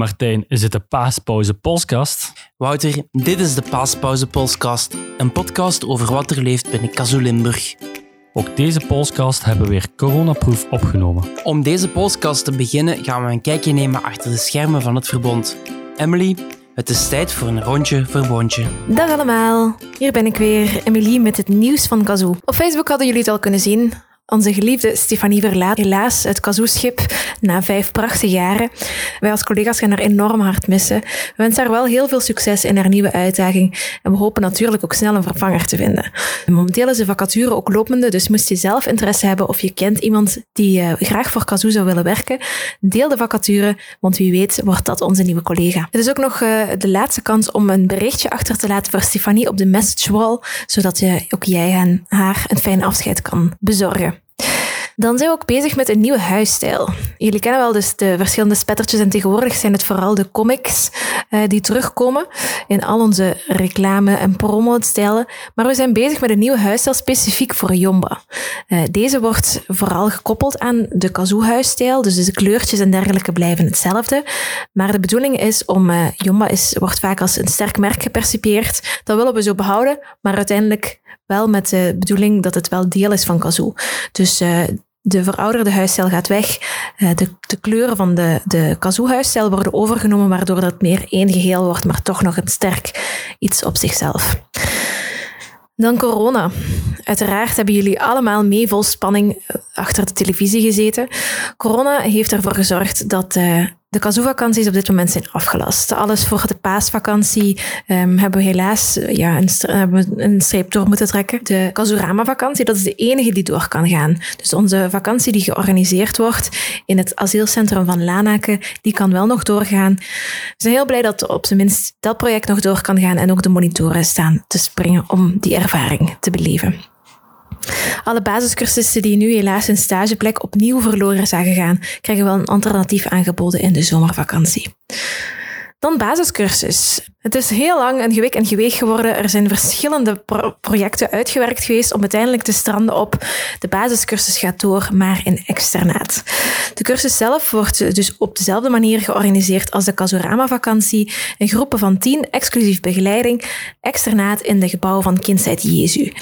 Martijn, is het de Paaspauze Polskast? Wouter, dit is de Paaspauze Polskast, een podcast over wat er leeft binnen Kazoo Limburg. Ook deze Polskast hebben we weer coronaproof opgenomen. Om deze podcast te beginnen gaan we een kijkje nemen achter de schermen van het verbond. Emily, het is tijd voor een rondje verbondje. Dag allemaal, hier ben ik weer, Emilie met het nieuws van Kazoo. Op Facebook hadden jullie het al kunnen zien. Onze geliefde Stefanie verlaat helaas het Kazoo-schip na vijf prachtige jaren. Wij als collega's gaan haar enorm hard missen. We wensen haar wel heel veel succes in haar nieuwe uitdaging en we hopen natuurlijk ook snel een vervanger te vinden. Momenteel is de vacature ook lopende, dus moest je zelf interesse hebben of je kent iemand die uh, graag voor Kazoo zou willen werken, deel de vacature, want wie weet wordt dat onze nieuwe collega. Het is ook nog uh, de laatste kans om een berichtje achter te laten voor Stefanie op de message wall, zodat je, ook jij en haar een fijn afscheid kan bezorgen. Dan zijn we ook bezig met een nieuwe huisstijl. Jullie kennen wel dus de verschillende spettertjes en tegenwoordig zijn het vooral de comics uh, die terugkomen in al onze reclame- en promo-stijlen. Maar we zijn bezig met een nieuwe huisstijl specifiek voor Jomba. Uh, deze wordt vooral gekoppeld aan de kazoo-huisstijl, dus de kleurtjes en dergelijke blijven hetzelfde. Maar de bedoeling is om, uh, Jomba is, wordt vaak als een sterk merk gepercipieerd. Dat willen we zo behouden, maar uiteindelijk wel met de bedoeling dat het wel deel is van Kazoo. Dus uh, de verouderde huisstijl gaat weg. Uh, de, de, kleuren van de, de Kazoo-huisstijl worden overgenomen, waardoor dat meer één geheel wordt, maar toch nog een sterk iets op zichzelf. Dan corona. Uiteraard hebben jullie allemaal mee vol spanning achter de televisie gezeten. Corona heeft ervoor gezorgd dat uh, de Kazoo-vakanties op dit moment zijn afgelast. Alles voor de paasvakantie um, hebben we helaas ja, een, hebben een streep door moeten trekken. De Kazorama-vakantie, dat is de enige die door kan gaan. Dus onze vakantie die georganiseerd wordt in het asielcentrum van Lanaken, die kan wel nog doorgaan. We zijn heel blij dat op zijn minst dat project nog door kan gaan en ook de monitoren staan te springen om die ervaring te beleven. Alle basiscursisten die nu helaas hun stageplek opnieuw verloren zagen gaan, krijgen wel een alternatief aangeboden in de zomervakantie. Dan basiscursus. Het is heel lang een gewik en geweeg geworden. Er zijn verschillende pro projecten uitgewerkt geweest om uiteindelijk te stranden op de basiscursus gaat door, maar in externaat. De cursus zelf wordt dus op dezelfde manier georganiseerd als de Kazorama-vakantie. Een groepen van tien, exclusief begeleiding, externaat in de gebouwen van Kindsheid Jezu.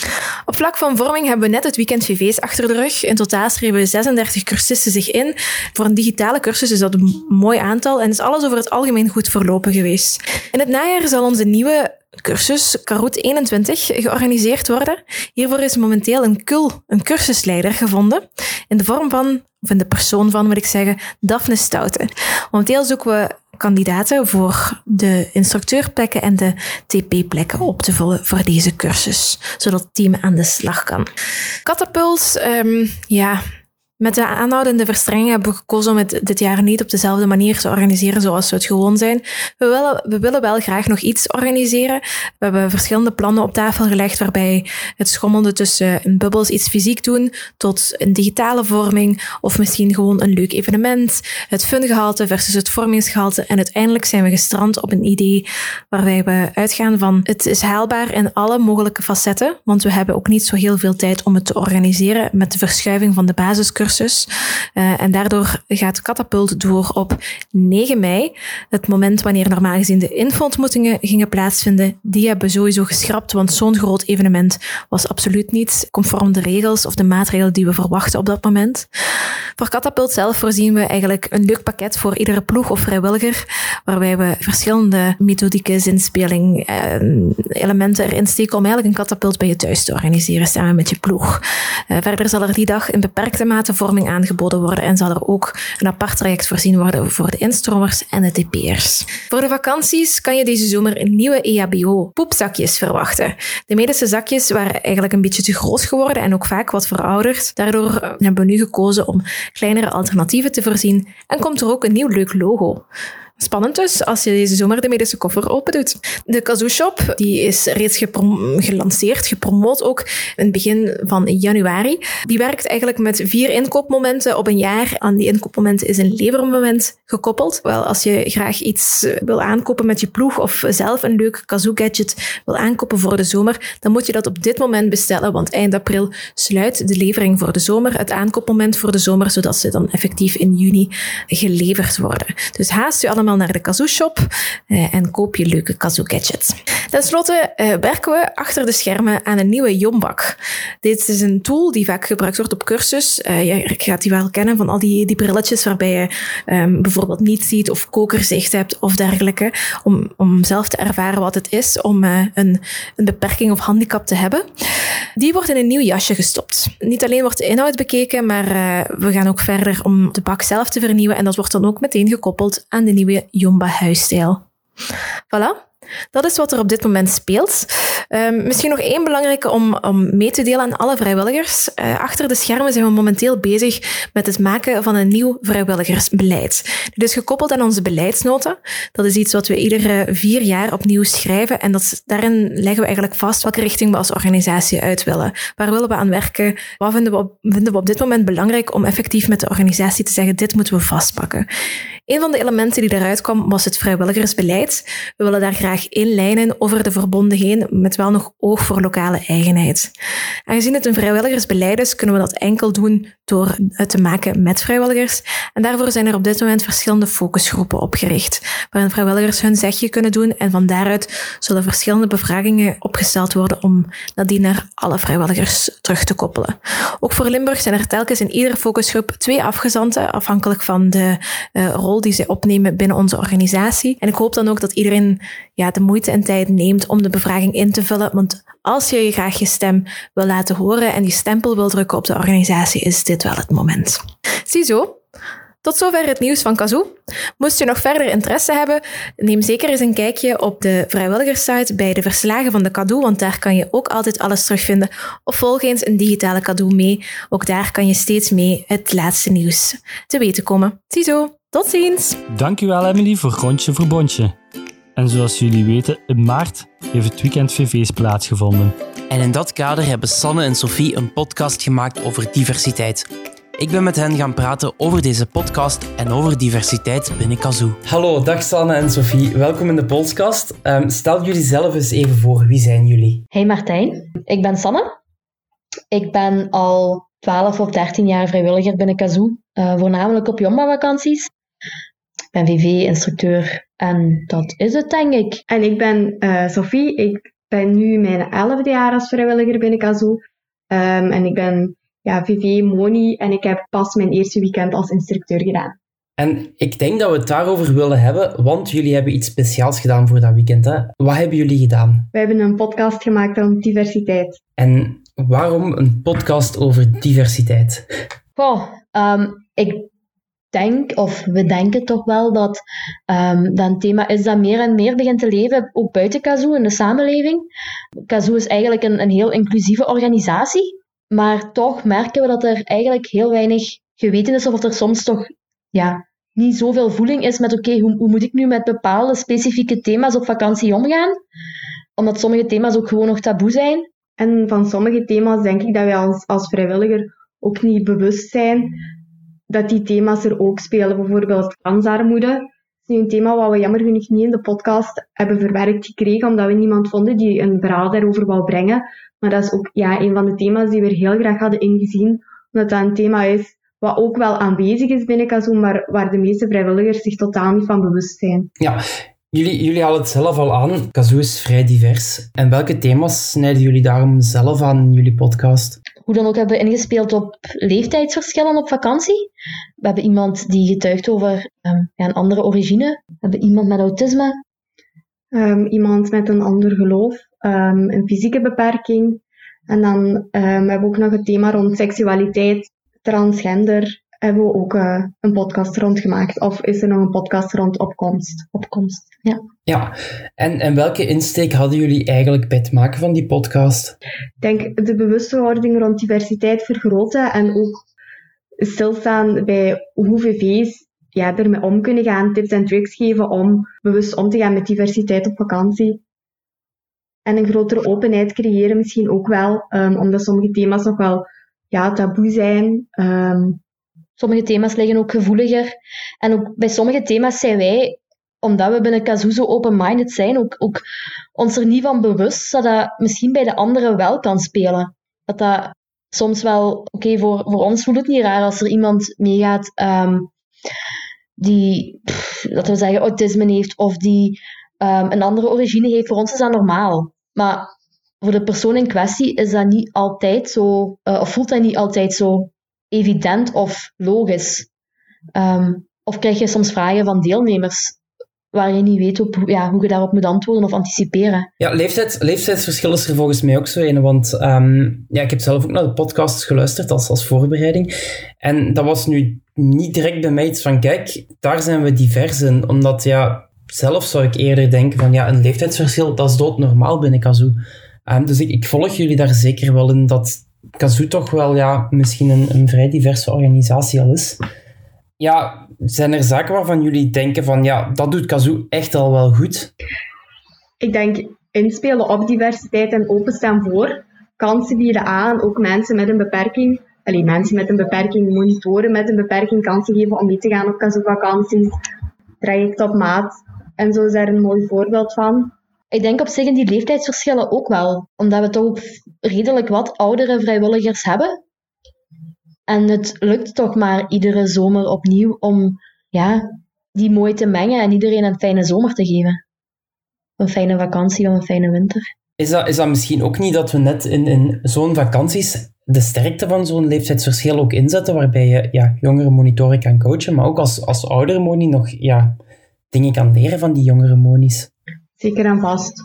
Op vlak van vorming hebben we net het weekend VV's achter de rug. In totaal schreven 36 cursisten zich in. Voor een digitale cursus is dat een mooi aantal en is alles over het algemeen goed verlopen geweest. In het najaar zal onze nieuwe cursus Karoet 21 georganiseerd worden. Hiervoor is momenteel een KUL, een cursusleider, gevonden. In de vorm van, of in de persoon van, moet ik zeggen, Daphne Stouten. Momenteel zoeken we kandidaten voor de instructeurplekken en de TP-plekken op te vullen voor deze cursus, zodat het team aan de slag kan. Catapult, um, ja, met de aanhoudende verstrenging hebben we gekozen om het dit jaar niet op dezelfde manier te organiseren zoals we het gewoon zijn. We willen, we willen wel graag nog iets organiseren. We hebben verschillende plannen op tafel gelegd waarbij het schommelde tussen een bubbels iets fysiek doen tot een digitale vorming of misschien gewoon een leuk evenement. Het fungehalte versus het vormingsgehalte. En uiteindelijk zijn we gestrand op een idee waarbij we uitgaan van het is haalbaar in alle mogelijke facetten, want we hebben ook niet zo heel veel tijd om het te organiseren met de verschuiving van de basiscursus Uh, en daardoor gaat Catapult door op 9 mei. Het moment wanneer normaal gezien de info-ontmoetingen gingen plaatsvinden. Die hebben sowieso geschrapt, want zo'n groot evenement was absoluut niet conform de regels of de maatregelen die we verwachten op dat moment. Voor Catapult zelf voorzien we eigenlijk een leuk pakket voor iedere ploeg of vrijwilliger, waarbij we verschillende methodieke zinspeling uh, elementen erin steken om eigenlijk een Catapult bij je thuis te organiseren samen met je ploeg. Uh, verder zal er die dag in beperkte mate vorming aangeboden worden en zal er ook een apart traject voorzien worden voor de instromers en de TP'ers. Voor de vakanties kan je deze zomer nieuwe E EHBO poepzakjes verwachten. De medische zakjes waren eigenlijk een beetje te groot geworden en ook vaak wat verouderd. Daardoor hebben we nu gekozen om kleinere alternatieven te voorzien en komt er ook een nieuw leuk logo. Spannend dus, als je deze zomer de medische koffer open doet. De Kazoo Shop die is reeds gelanceerd, gepromoot ook in het begin van januari. Die werkt eigenlijk met vier inkoopmomenten op een jaar. Aan die inkoopmomenten is een levermoment gekoppeld. Wel, als je graag iets wil aankopen met je ploeg of zelf een leuk Kazoo gadget wil aankopen voor de zomer, dan moet je dat op dit moment bestellen, want eind april sluit de levering voor de zomer, het aankoopmoment voor de zomer, zodat ze dan effectief in juni geleverd worden. Dus haast u allemaal naar de Kazoo Shop uh, en koop je leuke Kazoo gadgets. Ten slotte uh, werken we achter de schermen aan een nieuwe Jombak. Dit is een tool die vaak gebruikt wordt op cursus. Uh, je gaat die wel kennen van al die, die brilletjes waarbij je um, bijvoorbeeld niet ziet of kokerzicht hebt of dergelijke. Om, om zelf te ervaren wat het is om een, een beperking of handicap te hebben. Die wordt in een nieuw jasje gestopt. Niet alleen wordt de inhoud bekeken, maar we gaan ook verder om de bak zelf te vernieuwen. En dat wordt dan ook meteen gekoppeld aan de nieuwe Jomba huisstijl. Voilà. Dat is wat er op dit moment speelt. Um, misschien nog één belangrijke om, om mee te delen aan alle vrijwilligers. Uh, achter de schermen zijn we momenteel bezig met het maken van een nieuw vrijwilligersbeleid. Dit is gekoppeld aan onze beleidsnoten. Dat is iets wat we iedere vier jaar opnieuw schrijven. En dat, daarin leggen we eigenlijk vast welke richting we als organisatie uit willen. Waar willen we aan werken? Wat vinden we op, vinden we op dit moment belangrijk om effectief met de organisatie te zeggen, dit moeten we vastpakken. Een van de elementen die eruit kwam was het vrijwilligersbeleid. We willen daar graag inlijnen over de verbonden heen, met wel nog oog voor lokale eigenheid. Aangezien het een vrijwilligersbeleid is, kunnen we dat enkel doen door het te maken met vrijwilligers. En daarvoor zijn er op dit moment verschillende focusgroepen opgericht, waarin vrijwilligers hun zegje kunnen doen en van daaruit zullen verschillende bevragingen opgesteld worden om nadien naar alle vrijwilligers terug te koppelen. Ook voor Limburg zijn er telkens in iedere focusgroep twee afgezanten, afhankelijk van de uh, rol die zij opnemen binnen onze organisatie. En ik hoop dan ook dat iedereen ja, de moeite en tijd neemt om de bevraging in te vullen. Want als je je graag je stem wil laten horen en die stempel wil drukken op de organisatie, is dit wel het moment. Ziezo. Tot zover het nieuws van Kazoo. Moest je nog verder interesse hebben, neem zeker eens een kijkje op de vrijwilligerssite bij de verslagen van de cadeau, want daar kan je ook altijd alles terugvinden. Of volg eens een digitale cadeau mee. Ook daar kan je steeds mee het laatste nieuws te weten komen. Ziezo. Tot ziens! Dankjewel Emily voor Rondje voor Bondje. En zoals jullie weten, in maart heeft het weekend VV's plaatsgevonden. En in dat kader hebben Sanne en Sophie een podcast gemaakt over diversiteit. Ik ben met hen gaan praten over deze podcast en over diversiteit binnen Kazoo. Hallo, dag Sanne en Sophie. Welkom in de podcast. Um, stel jullie zelf eens even voor. Wie zijn jullie? Hey Martijn, ik ben Sanne. Ik ben al 12 of 13 jaar vrijwilliger binnen Kazoo, uh, voornamelijk op Jomba-vakanties. Ik ben VV-instructeur en dat is het, denk ik. En ik ben uh, Sophie. Ik ben nu mijn elfde jaar als vrijwilliger binnen Kazoo. Um, en ik ben ja, VV-moni en ik heb pas mijn eerste weekend als instructeur gedaan. En ik denk dat we het daarover willen hebben, want jullie hebben iets speciaals gedaan voor dat weekend. Hè? Wat hebben jullie gedaan? We hebben een podcast gemaakt over diversiteit. En waarom een podcast over diversiteit? Goh, um, ik denk, of we denken toch wel, dat um, dat een thema is dat meer en meer begint te leven, ook buiten Kazoo in de samenleving. Kazoo is eigenlijk een, een heel inclusieve organisatie, maar toch merken we dat er eigenlijk heel weinig geweten is, of er soms toch ja, niet zoveel voeling is met oké, hoe, hoe moet ik nu met bepaalde specifieke thema's op vakantie omgaan? Omdat sommige thema's ook gewoon nog taboe zijn. En van sommige thema's denk ik dat wij als, als vrijwilliger ook niet bewust zijn dat die thema's er ook spelen. Bijvoorbeeld kansarmoede. Dat is een thema wat we jammer genoeg niet in de podcast hebben verwerkt gekregen, omdat we niemand vonden die een verhaal daarover wou brengen. Maar dat is ook ja, een van de thema's die we er heel graag hadden ingezien, omdat dat een thema is wat ook wel aanwezig is binnen Kazoo, maar waar de meeste vrijwilligers zich totaal niet van bewust zijn. Ja, jullie, jullie halen het zelf al aan. Kazoo is vrij divers. En welke thema's snijden jullie daarom zelf aan in jullie podcast? Hoe dan ook hebben ingespeeld op leeftijdsverschillen op vakantie. We hebben iemand die getuigt over um, ja, een andere origine. We hebben iemand met autisme. Um, iemand met een ander geloof, um, een fysieke beperking. En dan hebben we ook nog het thema rond seksualiteit, transgender, hebben we ook uh, een podcast rond gemaakt. Of is er nog een podcast rond opkomst? Opkomst, ja. Ja, en, en welke insteek hadden jullie eigenlijk bij het maken van die podcast? Ik denk de bewustwording rond diversiteit vergroten en ook stilstaan bij hoe VV's ja, ermee om kunnen gaan, tips en tricks geven om bewust om te gaan met diversiteit op vakantie. En een grotere openheid creëren misschien ook wel, um, omdat sommige thema's nog wel ja, taboe zijn. Um, Sommige thema's liggen ook gevoeliger. En ook bij sommige thema's zijn wij, omdat we binnen Kazoo zo open-minded zijn, ook, ook ons er niet van bewust dat dat misschien bij de anderen wel kan spelen. Dat dat soms wel, oké, voor, voor ons voelt het niet raar als er iemand meegaat um, die laten we zeggen, autisme heeft of die um, een andere origine heeft, voor ons is dat normaal. Maar voor de persoon in kwestie is dat niet altijd zo, uh, of voelt dat niet altijd zo evident of logisch. Um, of krijg je soms vragen van deelnemers waar je niet weet hoe, ja, hoe je daarop moet antwoorden of anticiperen. Ja, leeftijd, leeftijdsverschil is er volgens mij ook zo een. Want um, ja, ik heb zelf ook naar de podcast geluisterd als, als voorbereiding. En dat was nu niet direct bij mij iets van, kijk, daar zijn we divers in. Omdat, ja, zelf zou ik eerder denken van, ja, een leeftijdsverschil, dat is doodnormaal binnen Kazoo. Um, dus ik, ik volg jullie daar zeker wel in dat Kazoo toch wel, ja, misschien een, een vrij diverse organisatie al is. Ja, zijn er zaken waarvan jullie denken van ja, dat doet Kazoo echt al wel goed? Ik denk inspelen op diversiteit en openstaan voor. Kansen bieden aan, ook mensen met een beperking. Alleen mensen met een beperking, monitoren met een beperking kansen geven om mee te gaan op Kazoo-vakanties. Traject op maat. En zo is daar een mooi voorbeeld van. Ik denk op zich in die leeftijdsverschillen ook wel. Omdat we toch redelijk wat oudere vrijwilligers hebben. En het lukt toch maar iedere zomer opnieuw om ja, die mooi te mengen en iedereen een fijne zomer te geven. Een fijne vakantie of een fijne winter. Is dat, is dat misschien ook niet dat we net in, in zo'n vakanties de sterkte van zo'n leeftijdsverschil ook inzetten, waarbij je ja, jongere monitoren kan coachen, maar ook als, als oudere moni nog ja, dingen kan leren van die jongere monies? Zeker en vast.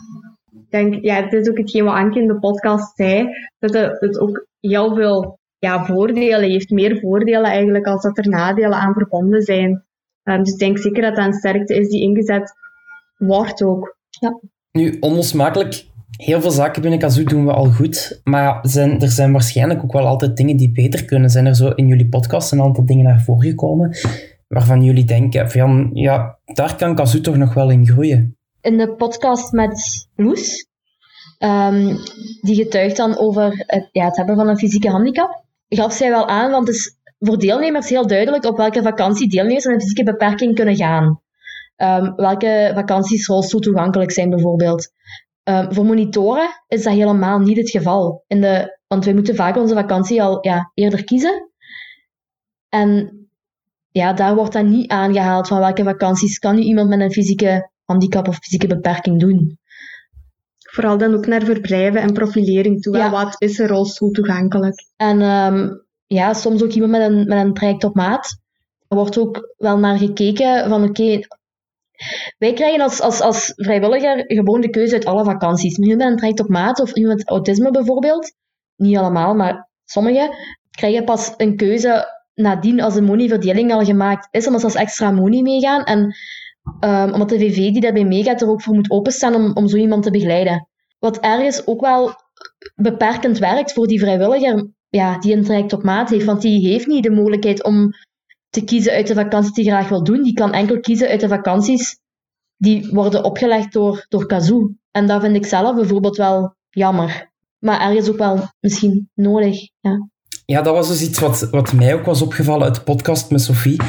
Ik denk, ja, het is ook hetgeen wat Anke in de podcast zei, dat het ook heel veel ja, voordelen heeft, meer voordelen eigenlijk als dat er nadelen aan verbonden zijn. Um, dus ik denk zeker dat dat een sterkte is die ingezet wordt ook. Ja. Nu, onlosmakelijk, heel veel zaken binnen Kazoo doen we al goed, maar zijn, er zijn waarschijnlijk ook wel altijd dingen die beter kunnen. Zijn er zo in jullie podcast een aantal dingen naar voren gekomen waarvan jullie denken van, ja, daar kan Kazoo toch nog wel in groeien? In de podcast met Loes, um, die getuigt dan over het, ja, het hebben van een fysieke handicap gaf zij wel aan, want het is voor deelnemers heel duidelijk op welke vakantie deelnemers met een fysieke beperking kunnen gaan. Um, welke vakanties rolstoel toegankelijk zijn bijvoorbeeld. Um, voor monitoren is dat helemaal niet het geval. In de, want wij moeten vaak onze vakantie al ja, eerder kiezen. En ja, daar wordt dan niet aangehaald van welke vakanties kan nu iemand met een fysieke handicap of fysieke beperking doen. Vooral dan ook naar verblijven en profilering toe. Ja. Wat is er rolstoel toegankelijk? En um, ja, soms ook iemand met een, met een traject op maat. Er wordt ook wel naar gekeken van oké, okay, wij krijgen als, als, als vrijwilliger gewoon de keuze uit alle vakanties. Nu met een traject op maat of iemand met autisme bijvoorbeeld, niet allemaal, maar sommigen, krijgen pas een keuze nadien als de monieverdeling al gemaakt is, omdat ze als extra monie meegaan. En um, omdat de VV die daarbij meegaat er ook voor moet openstaan om, om zo iemand te begeleiden. Wat ergens ook wel beperkend werkt voor die vrijwilliger ja, die een traject op maat heeft. Want die heeft niet de mogelijkheid om te kiezen uit de vakanties die graag wil doen. Die kan enkel kiezen uit de vakanties die worden opgelegd door, door Kazoo. En dat vind ik zelf bijvoorbeeld wel jammer. Maar ergens ook wel misschien nodig. Ja, ja dat was dus iets wat, wat mij ook was opgevallen uit de podcast met Sophie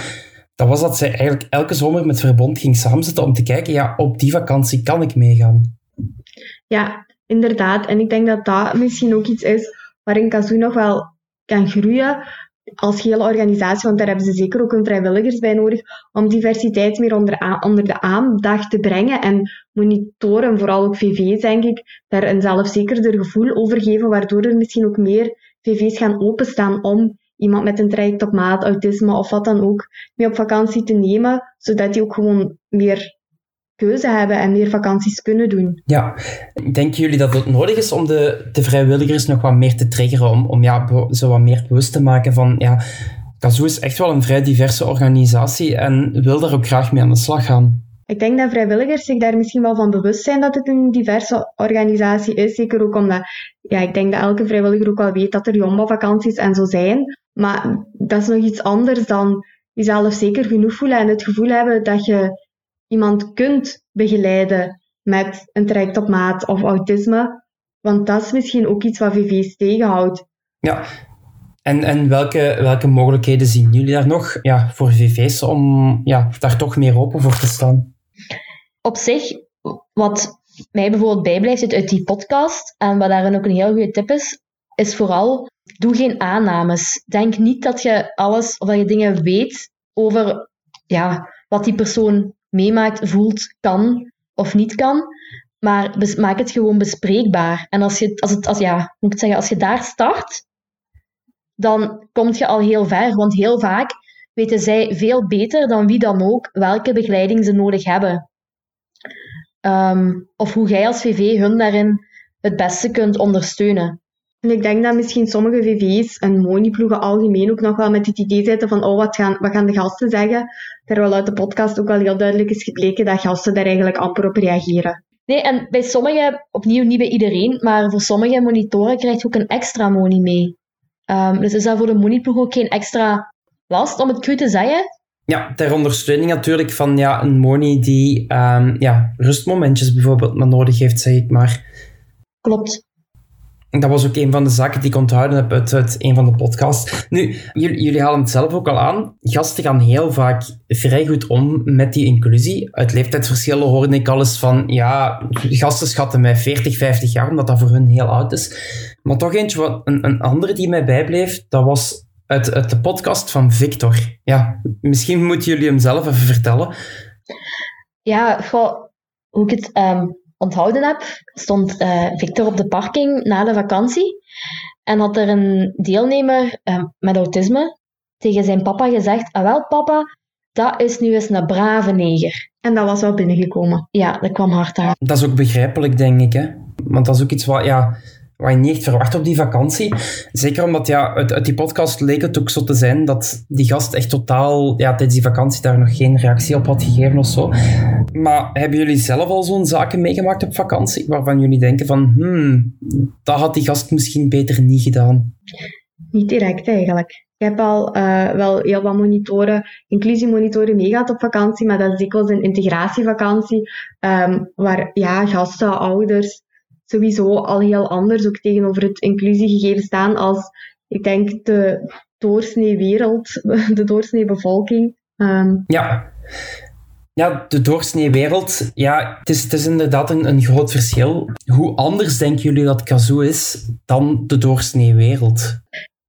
dat was dat zij eigenlijk elke zomer met Verbond ging samenzitten om te kijken, ja, op die vakantie kan ik meegaan. Ja, inderdaad. En ik denk dat dat misschien ook iets is waarin Kazoo nog wel kan groeien als hele organisatie, want daar hebben ze zeker ook een vrijwilligers bij nodig, om diversiteit meer onder, onder de aandacht te brengen en monitoren, vooral ook VV's denk ik, daar een zelfzekerder gevoel over geven, waardoor er misschien ook meer VV's gaan openstaan om iemand met een traject op maat, autisme of wat dan ook, mee op vakantie te nemen, zodat die ook gewoon meer keuze hebben en meer vakanties kunnen doen. Ja, denken jullie dat het nodig is om de, de vrijwilligers nog wat meer te triggeren, om, om ja, zo wat meer bewust te maken van, ja, Kazoo is echt wel een vrij diverse organisatie en wil daar ook graag mee aan de slag gaan? Ik denk dat vrijwilligers zich daar misschien wel van bewust zijn dat het een diverse organisatie is. Zeker ook omdat, ja, ik denk dat elke vrijwilliger ook wel weet dat er jomba-vakanties en zo zijn. Maar dat is nog iets anders dan jezelf zeker genoeg voelen en het gevoel hebben dat je iemand kunt begeleiden met een traject op maat of autisme. Want dat is misschien ook iets wat VV's tegenhoudt. Ja, en, en welke, welke mogelijkheden zien jullie daar nog ja, voor VV's om ja, daar toch meer open voor te staan? Op zich, wat mij bijvoorbeeld bijblijft uit die podcast, en wat daarin ook een heel goede tip is, is vooral doe geen aannames. Denk niet dat je alles of dat je dingen weet over ja, wat die persoon meemaakt, voelt, kan of niet kan. Maar maak het gewoon bespreekbaar. En als je, als het, als, ja, moet ik zeggen, als je daar start, dan kom je al heel ver. Want heel vaak weten zij veel beter dan wie dan ook welke begeleiding ze nodig hebben. Ehm, of hoe jij als VV hun daarin het beste kunt ondersteunen. En ik denk dat misschien sommige VV's en moniploegen algemeen ook nog wel met het idee zitten van oh, wat gaan, wat gaan de gasten zeggen? Terwijl uit de podcast ook al heel duidelijk is gebleken dat gasten daar eigenlijk amper op reageren. Nee, en bij sommigen, opnieuw niet bij iedereen, maar voor sommige monitoren krijg je ook een extra moni mee. Um, dus is dat voor de moniploeg ook geen extra last, om het cru te zeggen? Ja, ter ondersteuning natuurlijk van ja, een moni die um, ja, rustmomentjes bijvoorbeeld maar nodig heeft, zeg ik maar. Klopt dat was ook een van de zaken die ik onthouden heb uit, uit een van de podcasts. Nu, jullie, jullie halen het zelf ook al aan. Gasten gaan heel vaak vrij goed om met die inclusie. Uit leeftijdsverschillen hoorde ik alles van, ja, gasten schatten mij 40, 50 jaar, omdat dat voor hun heel oud is. Maar toch eentje, wat, een, een andere die mij bijbleef, dat was uit, uit de podcast van Victor. Ja, misschien moeten jullie hem zelf even vertellen. Ja, hoe ik het... Ehm, onthouden heb, stond uh, Victor op de parking na de vakantie en had er een deelnemer uh, met autisme tegen zijn papa gezegd: Ah, wel, papa, dat is nu eens een brave neger. En dat was wel binnengekomen. Ja, dat kwam hard aan. Dat is ook begrijpelijk, denk ik. Hè? Want dat is ook iets wat, ja, wat je niet echt verwacht op die vakantie. Zeker omdat ja, uit, die podcast leek het ook zo te zijn dat die gast echt totaal ja, tijdens die vakantie daar nog geen reactie op had gegeven of zo. Maar hebben jullie zelf al zo'n zaken meegemaakt op vakantie waarvan jullie denken van hmm, dat had die gast misschien beter niet gedaan? Niet direct eigenlijk. Ik heb al uh, wel heel wat monitoren, inclusiemonitoren meegehad op vakantie, maar dat is dikwijls een integratievakantie, um, waar ja, gasten, ouders, sowieso al heel anders ook tegenover het inclusiegegeven staan als, ik denk, de doorsnee wereld, de doorsnee bevolking. Um, ja. Ja, de doorsnee wereld, ja, het is, het is inderdaad een, een groot verschil. Hoe anders denken jullie dat Kazoo is dan de doorsnee wereld?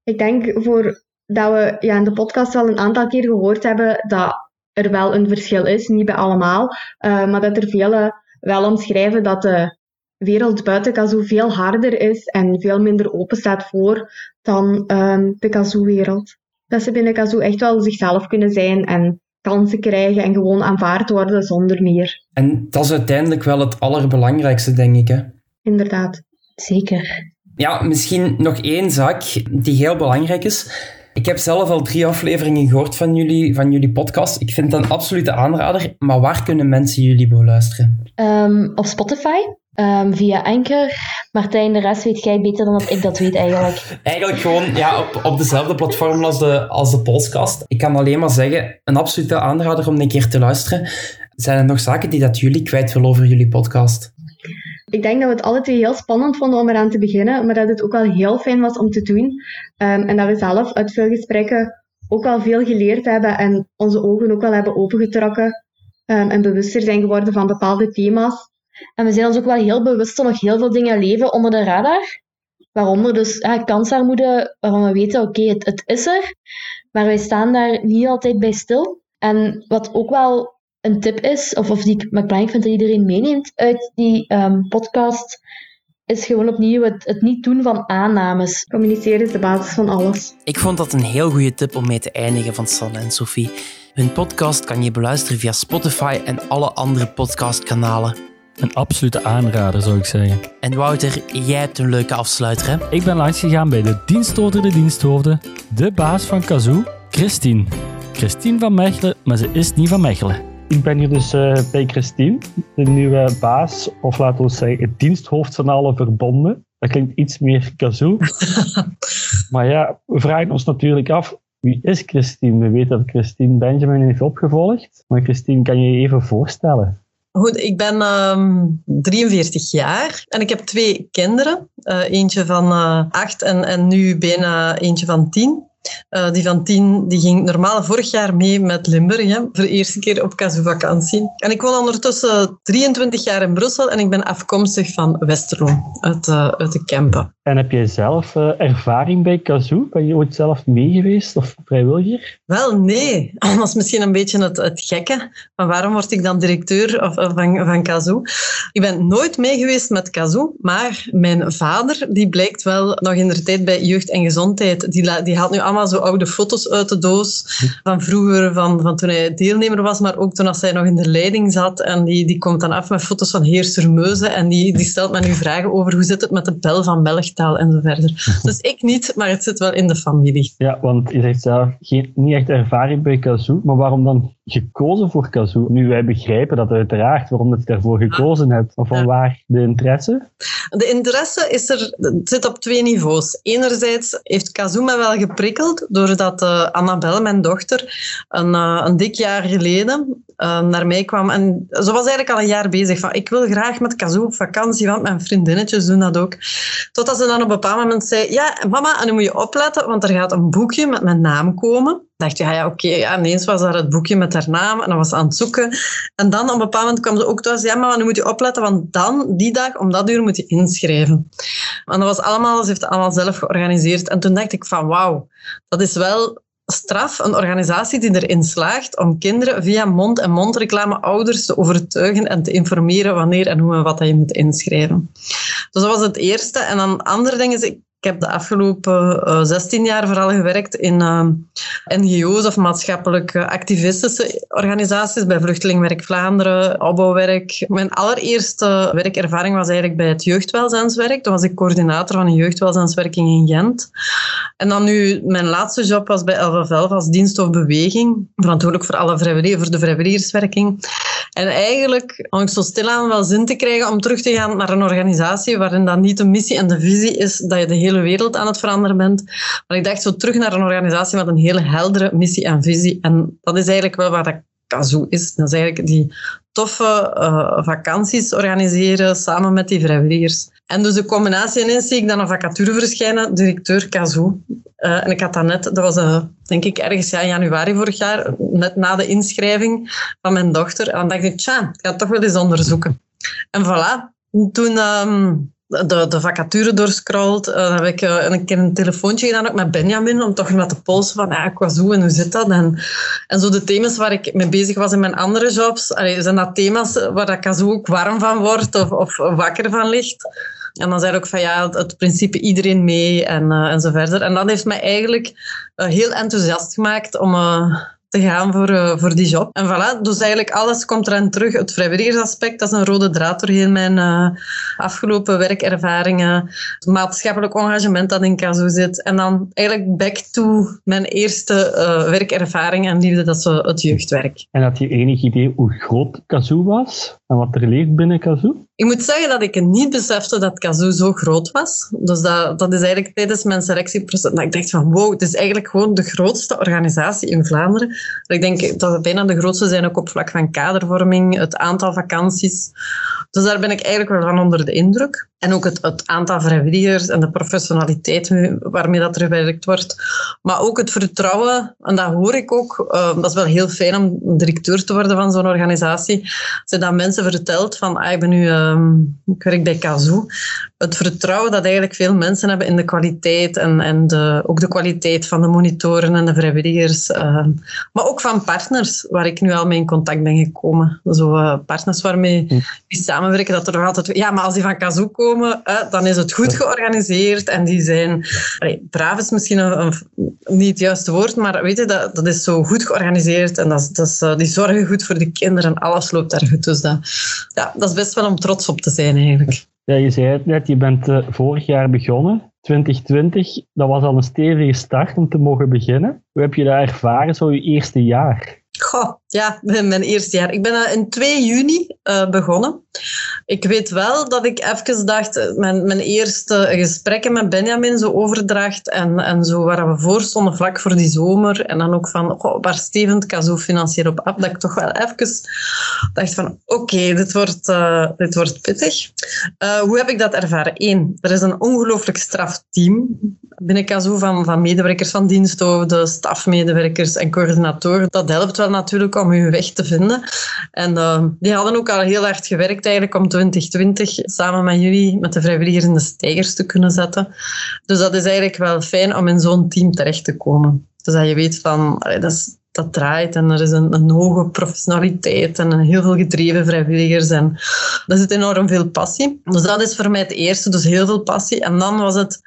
Ik denk voor dat we ja, in de podcast al een aantal keer gehoord hebben dat er wel een verschil is, niet bij allemaal, uh, maar dat er velen wel omschrijven dat de wereld buiten Kazoo veel harder is en veel minder open staat voor dan um, de Kazoo-wereld. Dat ze binnen Kazoo echt wel zichzelf kunnen zijn en kansen krijgen en gewoon aanvaard worden zonder meer. En dat is uiteindelijk wel het allerbelangrijkste, denk ik. Hè? Inderdaad. Zeker. Ja, misschien nog één zaak die heel belangrijk is. Ik heb zelf al drie afleveringen gehoord van jullie, van jullie podcast. Ik vind het een absolute aanrader. Maar waar kunnen mensen jullie beluisteren? Um, op Spotify. Um, via Anchor. Martijn, de rest weet jij beter dan dat ik dat weet eigenlijk. Eigenlijk gewoon ja, op, op dezelfde platform als de, als de podcast. Ik kan alleen maar zeggen, een absolute aanrader om een keer te luisteren. Zijn er nog zaken die dat jullie kwijt willen over jullie podcast? Ik denk dat we het alle twee heel spannend vonden om eraan te beginnen, maar dat het ook wel heel fijn was om te doen. Um, en dat we zelf uit veel gesprekken ook al veel geleerd hebben en onze ogen ook wel hebben opengetrokken um, en bewuster zijn geworden van bepaalde thema's. En we zijn ons ook wel heel bewust dat nog heel veel dingen leven onder de radar. Waaronder dus ja, kansarmoede, waarvan we weten, oké, het, het is er. Maar wij staan daar niet altijd bij stil. En wat ook wel een tip is, of, of die ik belangrijk vind dat iedereen meeneemt uit die um, podcast, is gewoon opnieuw het, het, niet doen van aannames. Communiceren is de basis van alles. Ik vond dat een heel goede tip om mee te eindigen van Sanne en Sophie. Hun podcast kan je beluisteren via Spotify en alle andere podcastkanalen. Een absolute aanrader, zou ik zeggen. En Wouter, jij hebt een leuke afsluiter, hè? Ik ben langs gegaan bij de diensthoofde de diensthoofde, de baas van Kazoo, Christine. Christine van Mechelen, maar ze is niet van Mechelen. Ik ben hier dus uh, bij Christine, de nieuwe baas, of laten we zeggen, het diensthoofd van alle verbonden. Dat klinkt iets meer kazoo. maar ja, we vragen ons natuurlijk af, wie is Christine? We weten dat Christine Benjamin heeft opgevolgd. Maar Christine, kan je je even voorstellen? Goed, ik ben um, ehm, 43 jaar en ik heb twee kinderen. Uh, eentje van uh, acht en, en nu bijna eentje van tien. Uh, die van tien die ging normaal vorig jaar mee met Limburg, hè, voor de eerste keer op vakantie. En ik woon ondertussen 23 jaar in Brussel en ik ben afkomstig van Westerlo, uit, uit de Kempen. En heb jij zelf uh, ervaring bij Kazoo? Ben je ooit zelf mee geweest of vrijwilliger? Wel, nee. Dat is misschien een beetje het, het gekke. Van waarom word ik dan directeur of, van, van Kazoo? Ik ben nooit mee geweest met Kazoo, maar mijn vader, die blijkt wel nog in de tijd bij Jeugd en Gezondheid, die, die haalt nu allemaal zo oude foto's uit de doos van vroeger, van, van toen hij deelnemer was, maar ook toen als hij nog in de leiding zat. En die, die komt dan af met foto's van heer Surmeuze en die, die stelt me nu vragen over hoe zit het met de bel van En zo verder. Dus ik niet, maar het zit wel in de familie. Ja, want je zegt zelf geen, niet echt ervaring bij Kazoo, maar waarom dan gekozen voor Kazoo? Nu, wij begrijpen dat uiteraard, waarom dat je daarvoor gekozen hebt. Maar van waar de interesse? De interesse is er, zit op twee niveaus. Enerzijds heeft Kazoo me wel geprikkeld, doordat uh, Annabel, mijn dochter, een, uh, een dik jaar geleden uh, naar mij kwam. En ze was eigenlijk al een jaar bezig van, ik wil graag met Kazoo op vakantie, want mijn vriendinnetjes doen dat ook. Totdat ze dan op een bepaald moment zei, ja, mama, en nu moet je opletten, want er gaat een boekje met mijn naam komen dacht je, ja, ja oké, ja, ineens was daar het boekje met haar naam en dan was ze aan het zoeken. En dan op een bepaald moment kwam ze ook thuis, ja, maar nu moet je opletten, want dan, die dag, om dat uur moet je inschrijven. En dat was allemaal, ze heeft het allemaal zelf georganiseerd. En toen dacht ik van, wauw, dat is wel straf, een organisatie die erin slaagt om kinderen via mond- en mondreclame ouders te overtuigen en te informeren wanneer en hoe en wat je moet inschrijven. Dus dat was het eerste. En dan andere dingen, ik heb de afgelopen uh, eh, 16 jaar vooral gewerkt in eh, NGO's of maatschappelijk activistische organisaties, bij Vluchtelingenwerk Vlaanderen, opbouwwerk. Mijn allereerste werkervaring was eigenlijk bij het jeugdwelzijnswerk. Toen was ik coördinator van een jeugdwelzijnswerking in Gent. En dan nu, mijn laatste job was bij LVL als dienst of beweging, verantwoordelijk voor, alle vrijwilligers, voor de vrijwilligerswerking. En eigenlijk had ik zo stilaan wel zin te krijgen om terug te gaan naar een organisatie waarin dat niet de missie en de visie is dat je de hele wereld aan het veranderen bent. Maar ik dacht zo terug naar een organisatie met een hele heldere missie en visie. En dat is eigenlijk wel waar dat is. Dat is eigenlijk die toffe uh, vakanties organiseren samen met die vrijwilligers. En dus de combinatie ineens zie ik dan een vacature verschijnen, directeur Kazoo. Uh, en ik had dat net, dat was uh, denk ik ergens ja, in januari vorig jaar, net na de inschrijving van mijn dochter. En dan dacht ik, tja, ik ga het toch wel eens onderzoeken. En voilà, toen... Um, de, de vacature doorscrollt. Uh, dan heb ik uh, een keer een telefoontje gedaan ook met Benjamin om toch met te polsen van ja, Kwazoo en hoe zit dat? En, en zo de thema's waar ik mee bezig was in mijn andere jobs, zijn dat thema's waar dat Kazoo ook warm van wordt of, of wakker van ligt. En dan zei ik ook van ja, het, principe iedereen mee en, uh, en zo verder. En dat heeft mij eigenlijk heel enthousiast gemaakt om te gaan voor, uh, voor die job. En voilà, dus eigenlijk alles komt eraan terug. Het vrijwilligersaspect, dat is een rode draad doorheen mijn uh, afgelopen werkervaringen. Het maatschappelijk engagement dat in Kazoo zit. En dan eigenlijk back to mijn eerste uh, werkervaring en liefde, dat is het jeugdwerk. En had je enig idee hoe groot Kazoo was? En wat er leeft binnen Kazoo? Ik moet zeggen dat ik niet besefte dat Kazoo zo groot was. Dus dat, dat is eigenlijk tijdens mijn selectieproces dat ik dacht van wow, het is eigenlijk gewoon de grootste organisatie in Vlaanderen. Ik denk dat we bijna de grootste zijn ook op vlak van kadervorming, het aantal vakanties. Dus daar ben ik eigenlijk wel van onder de indruk. En ook het, het aantal vrijwilligers en de professionaliteit waarmee dat er gewerkt wordt. Maar ook het vertrouwen, en dat hoor ik ook, uh, dat is wel heel fijn om directeur te worden van zo'n organisatie. Zijn dat mensen vertelt van, ah, ik ben nu, uh, ik werk bij Kazoo. Het vertrouwen dat eigenlijk veel mensen hebben in de kwaliteit en, en de, ook de kwaliteit van de monitoren en de vrijwilligers. Uh, maar ook van partners waar ik nu al mee in contact ben gekomen. Zo uh, partners waarmee hm. die samenwerken, dat er nog altijd... Ja, maar als die van Kazoo komen, dan is het goed georganiseerd en die zijn... Allee, braaf is misschien een, niet het juiste woord, maar weet je, dat, dat is zo goed georganiseerd en dat, dat is, eh, die zorgen goed voor de kinderen en alles loopt daar goed. Dus dat, ja, dat is best wel om trots op te zijn eigenlijk. Ja, je zei het net, je bent uh, vorig jaar begonnen. 2020, dat was al een stevige start om te mogen beginnen. Hoe heb je dat ervaren, zo je eerste jaar? Goh, ja, mijn eerste jaar. Ik ben uh, in 2 juni uh, begonnen. Ik weet wel dat ik even dacht, eh, mijn, mijn eerste gesprekken met Benjamin, zo overdracht en, en zo waar we voor stonden vlak voor die zomer. En dan ook van, goh, waar Steven zo financieel op af, dat ik toch wel even dacht van, oké, dit, wordt, dit wordt pittig. Hoe heb ik dat ervaren? Eén, er is een ongelooflijk straf team binnen Kazoo van, van medewerkers van diensthoofden, stafmedewerkers en coördinatoren. Dat helpt wel natuurlijk om je weg te vinden. En uh, die hadden ook al heel hard gewerkt eigenlijk om te 2020 samen met jullie, met de vrijwilligers in de stijgers te kunnen zetten. Dus dat is eigenlijk wel fijn om in zo'n team terecht te komen. Dus dat je weet van, dat, dat draait en er is een, een hoge professionaliteit en heel veel gedreven vrijwilligers en er zit enorm veel passie. Dus dat is voor mij het eerste, dus heel veel passie. En dan was het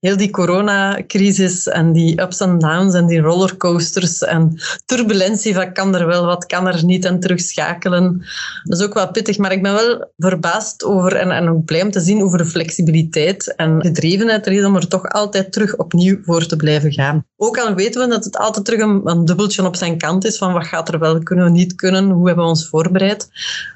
heel die coronacrisis en die ups en downs en die rollercoasters en turbulentie van kan er wel, wat kan er niet en terugschakelen. Dat is ook wel pittig, maar ik ben wel verbaasd over en, en ook blij om te zien over de flexibiliteit en gedrevenheid er is om er toch altijd terug opnieuw voor te blijven gaan. Ook al weten we dat het altijd terug een, een dubbeltje op zijn kant is van wat gaat er wel, kunnen niet kunnen, hoe hebben we ons voorbereid.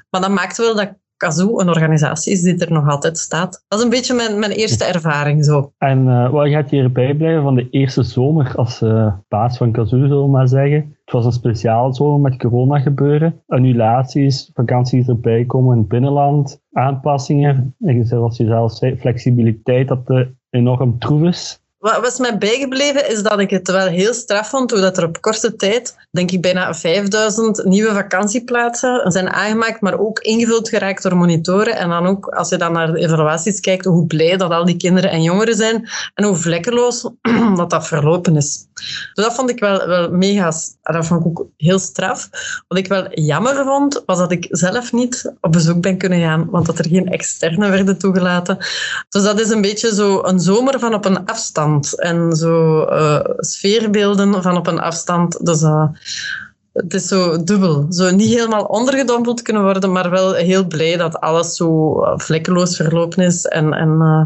Maar dat maakt wel dat Kazoo een organisatie is die er nog altijd staat. Dat is een beetje mijn, mijn eerste ervaring zo. En uh, wat gaat hierbij blijven van de eerste zomer als uh, baas van Kazoo, zullen we maar zeggen? Het was een speciaal zomer met corona gebeuren. Annulaties, vakanties erbij komen in het binnenland, aanpassingen. En zoals je zelf zei, flexibiliteit dat uh, enorm troef is. Wat mij bijgebleven is dat ik het wel heel straf vond hoe dat er op korte tijd, denk ik bijna 5000 nieuwe vakantieplaatsen zijn aangemaakt, maar ook ingevuld geraakt door monitoren. En dan ook, als je dan naar de evaluaties kijkt, hoe blij dat al die kinderen en jongeren zijn en hoe vlekkeloos dat dat verlopen is. Dus dat vond ik wel, wel mega, dat vond ik ook heel straf. Wat ik wel jammer vond, was dat ik zelf niet op bezoek ben kunnen gaan, want dat er geen externe werden toegelaten. Dus dat is een beetje zo een zomer van op een afstand en zo uh, sfeerbeelden van op een afstand. Dus uh, het is zo dubbel. Zo niet helemaal ondergedompeld kunnen worden, maar wel heel blij dat alles zo eh, vlekkeloos verlopen is en, en uh,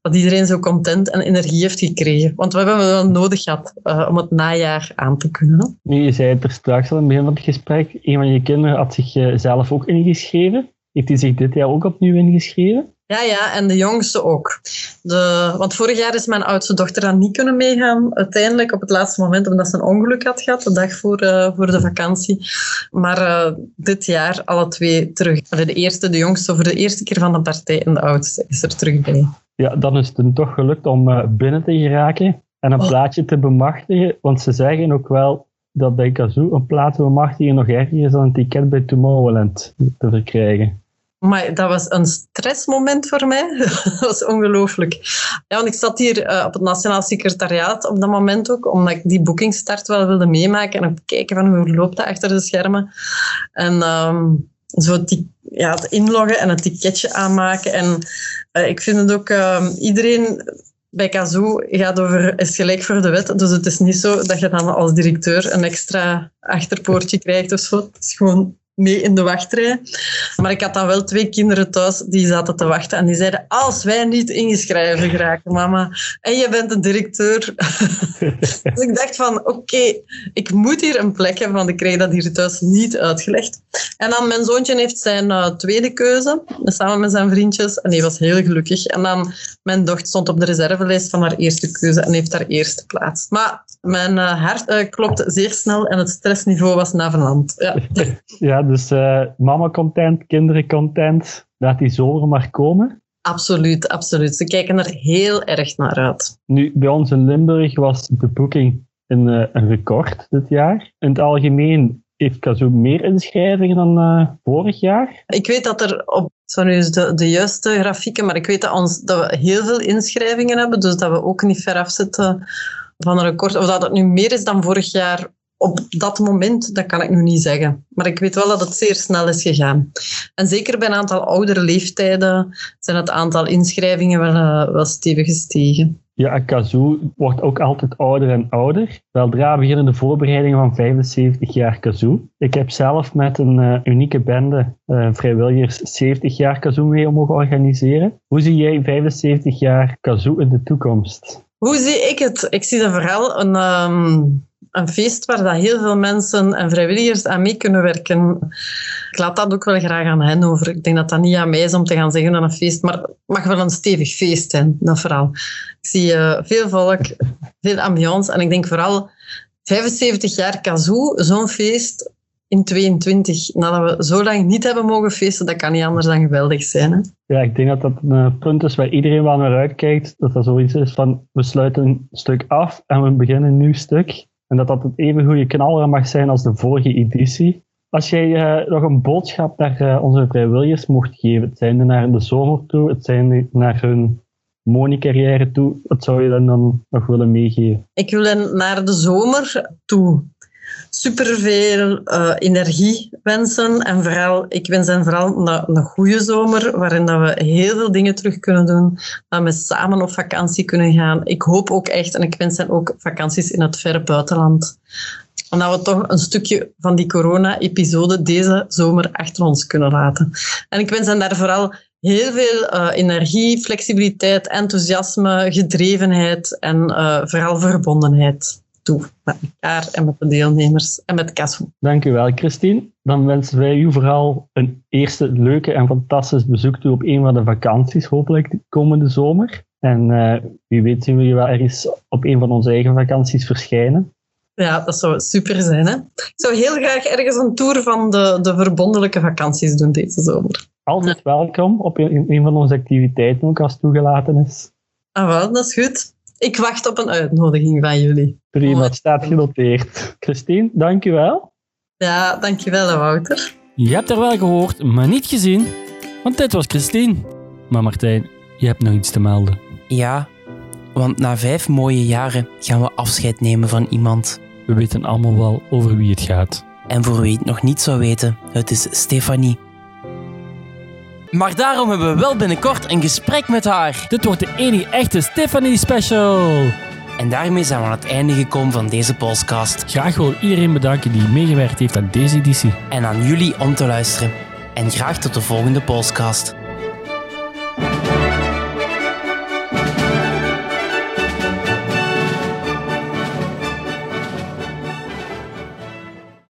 dat iedereen zo content en energie heeft gekregen. Want we hebben het wel nodig gehad uh, om het najaar aan te kunnen. Nu, je zei het er straks al in begin van het gesprek, een van je kinderen had zich zelf ook ingeschreven. Heeft hij zich dit jaar ook opnieuw ingeschreven? Ja, ja, en de jongste ook. De, want vorig jaar is mijn oudste dochter dan niet kunnen meegaan, uiteindelijk op het laatste moment, omdat ze een ongeluk had gehad, de dag voor, uh, voor de vakantie. Maar uh, dit jaar alle twee terug. De eerste, de jongste, voor de eerste keer van de partij en de oudste is er terug bij. Ja, dan is het hem toch gelukt om uh, binnen te geraken en een oh. plaatje te bemachtigen. Want ze zeggen ook wel dat bij Kazoo een plaats bemachtigen nog erger is dan een ticket bij Tomorrowland te verkrijgen. Maar dat was een stressmoment voor mij. dat was ongelooflijk. Ja, want ik zat hier uh, op het Nationaal Secretariaat op dat moment ook, omdat ik die boekingstart wel wilde meemaken en kijken van hoe loopt dat achter de schermen. En um, zo het, ja, het inloggen en het ticketje aanmaken. En uh, ik vind het ook, uh, iedereen bij Kazoo gaat over is gelijk voor de wet. Dus het is niet zo dat je dan als directeur een extra achterpoortje krijgt of zo. Het is gewoon mee in de wachtrij. Maar ik had dan wel twee kinderen thuis die zaten te wachten en die zeiden, als wij niet ingeschreven geraken, mama, en je bent een directeur. dus ik dacht van, oké, ik moet hier een plek hebben, want ik kreeg dat hier thuis niet uitgelegd. En dan mijn zoontje heeft zijn uh, tweede keuze, samen met zijn vriendjes, en die was heel gelukkig. En dan mijn dochter stond op de reservelijst van haar eerste keuze en heeft haar eerste plaats. Maar mijn uh, hart uh, klopt zeer snel en het stressniveau was navenant. Ja. ja, dus uh, mama content, kinderen content. Laat die zomer maar komen. Absoluut, absoluut. Ze kijken er heel erg naar uit. Nu, bij ons in Limburg was de boeking een, een record dit jaar. In het algemeen heeft Kazoo meer inschrijvingen dan uh, vorig jaar? Ik weet dat er op, zo nu is de, de juiste grafieken, maar ik weet dat, ons, dat we heel veel inschrijvingen hebben, dus dat we ook niet ver afzitten van een record. Of dat het nu meer is dan vorig jaar op dat moment, dat kan ik nu niet zeggen. Maar ik weet wel dat het zeer snel is gegaan. En zeker bij een aantal oudere leeftijden zijn het aantal inschrijvingen wel, uh, wel stevig gestegen. Ja, Kazoo wordt ook altijd ouder en ouder. Weldra beginnen de voorbereidingen van 75 jaar Kazoo. Ik heb zelf met een uh, unieke bende uh, vrijwilligers 70 jaar Kazoo mee mogen organiseren. Hoe zie jij 75 jaar Kazoo in de toekomst? Hoe zie ik het? Ik zie dat vooral een, um, een feest waar dat heel veel mensen en vrijwilligers aan mee kunnen werken. Ik laat dat ook wel graag aan hen over. Ik denk dat dat niet aan mij is om te gaan zeggen aan een feest, maar het mag wel een stevig feest zijn, dat vooral. Ik zie uh, veel volk, veel ambiance en ik denk vooral 75 jaar Kazoo, zo'n feest in 22, nadat we zo lang niet hebben mogen feesten, dat kan niet anders dan geweldig zijn. Hè? Ja, ik denk dat dat een punt is waar iedereen wel naar uitkijkt. Dat dat zoiets is van, we sluiten een stuk af en we beginnen een nieuw stuk. En dat dat het even goede knaller mag zijn als de vorige editie. Als jij eh, nog een boodschap naar eh, onze vrijwilligers mocht geven, het zijn naar de zomer toe, het zijn naar hun money-carrière toe, wat zou je dan, dan nog willen meegeven? Ik wil hen naar de zomer toe superveel uh, energie wensen. En vooral, ik wens hen vooral een, een goede zomer, waarin dat we heel veel dingen terug kunnen doen. Dat we samen op vakantie kunnen gaan. Ik hoop ook echt, en ik wens hen ook vakanties in het verre buitenland. Omdat we toch een stukje van die corona-episode deze zomer achter ons kunnen laten. En ik wens hen daar vooral heel veel uh, energie, flexibiliteit, enthousiasme, gedrevenheid en uh, vooral verbondenheid toe met elkaar en met de deelnemers en met Kazoo. Dank u wel, Christine. Dan wensen wij u vooral een eerste leuke en fantastisch bezoek toe op een van de vakanties, hopelijk de komende zomer. En uh, wie weet zien we je wel ergens op een van onze eigen vakanties verschijnen. Ja, dat zou super zijn. Hè? Ik zou heel graag ergens een tour van de, de verbondelijke vakanties doen deze zomer. Altijd welkom op een, een van onze activiteiten, ook als toegelaten is. Ah, wel, dat is goed. Ik wacht op een uitnodiging van jullie. Prima, het staat genoteerd. Christine, dankjewel. Ja, dankjewel Wouter. Je hebt er wel gehoord, maar niet gezien, want dit was Christine. Maar Martijn, je hebt nog iets te melden. Ja, want na vijf mooie jaren gaan we afscheid nemen van iemand. We weten allemaal wel over wie het gaat. En voor wie het nog niet zou weten, het is Stefanie. Maar daarom hebben we wel binnenkort een gesprek met haar. Dit wordt de enige echte Stephanie Special. En daarmee zijn we aan het einde gekomen van deze podcast. Graag wil iedereen bedanken die meegewerkt heeft aan deze editie. En aan jullie om te luisteren. En graag tot de volgende podcast.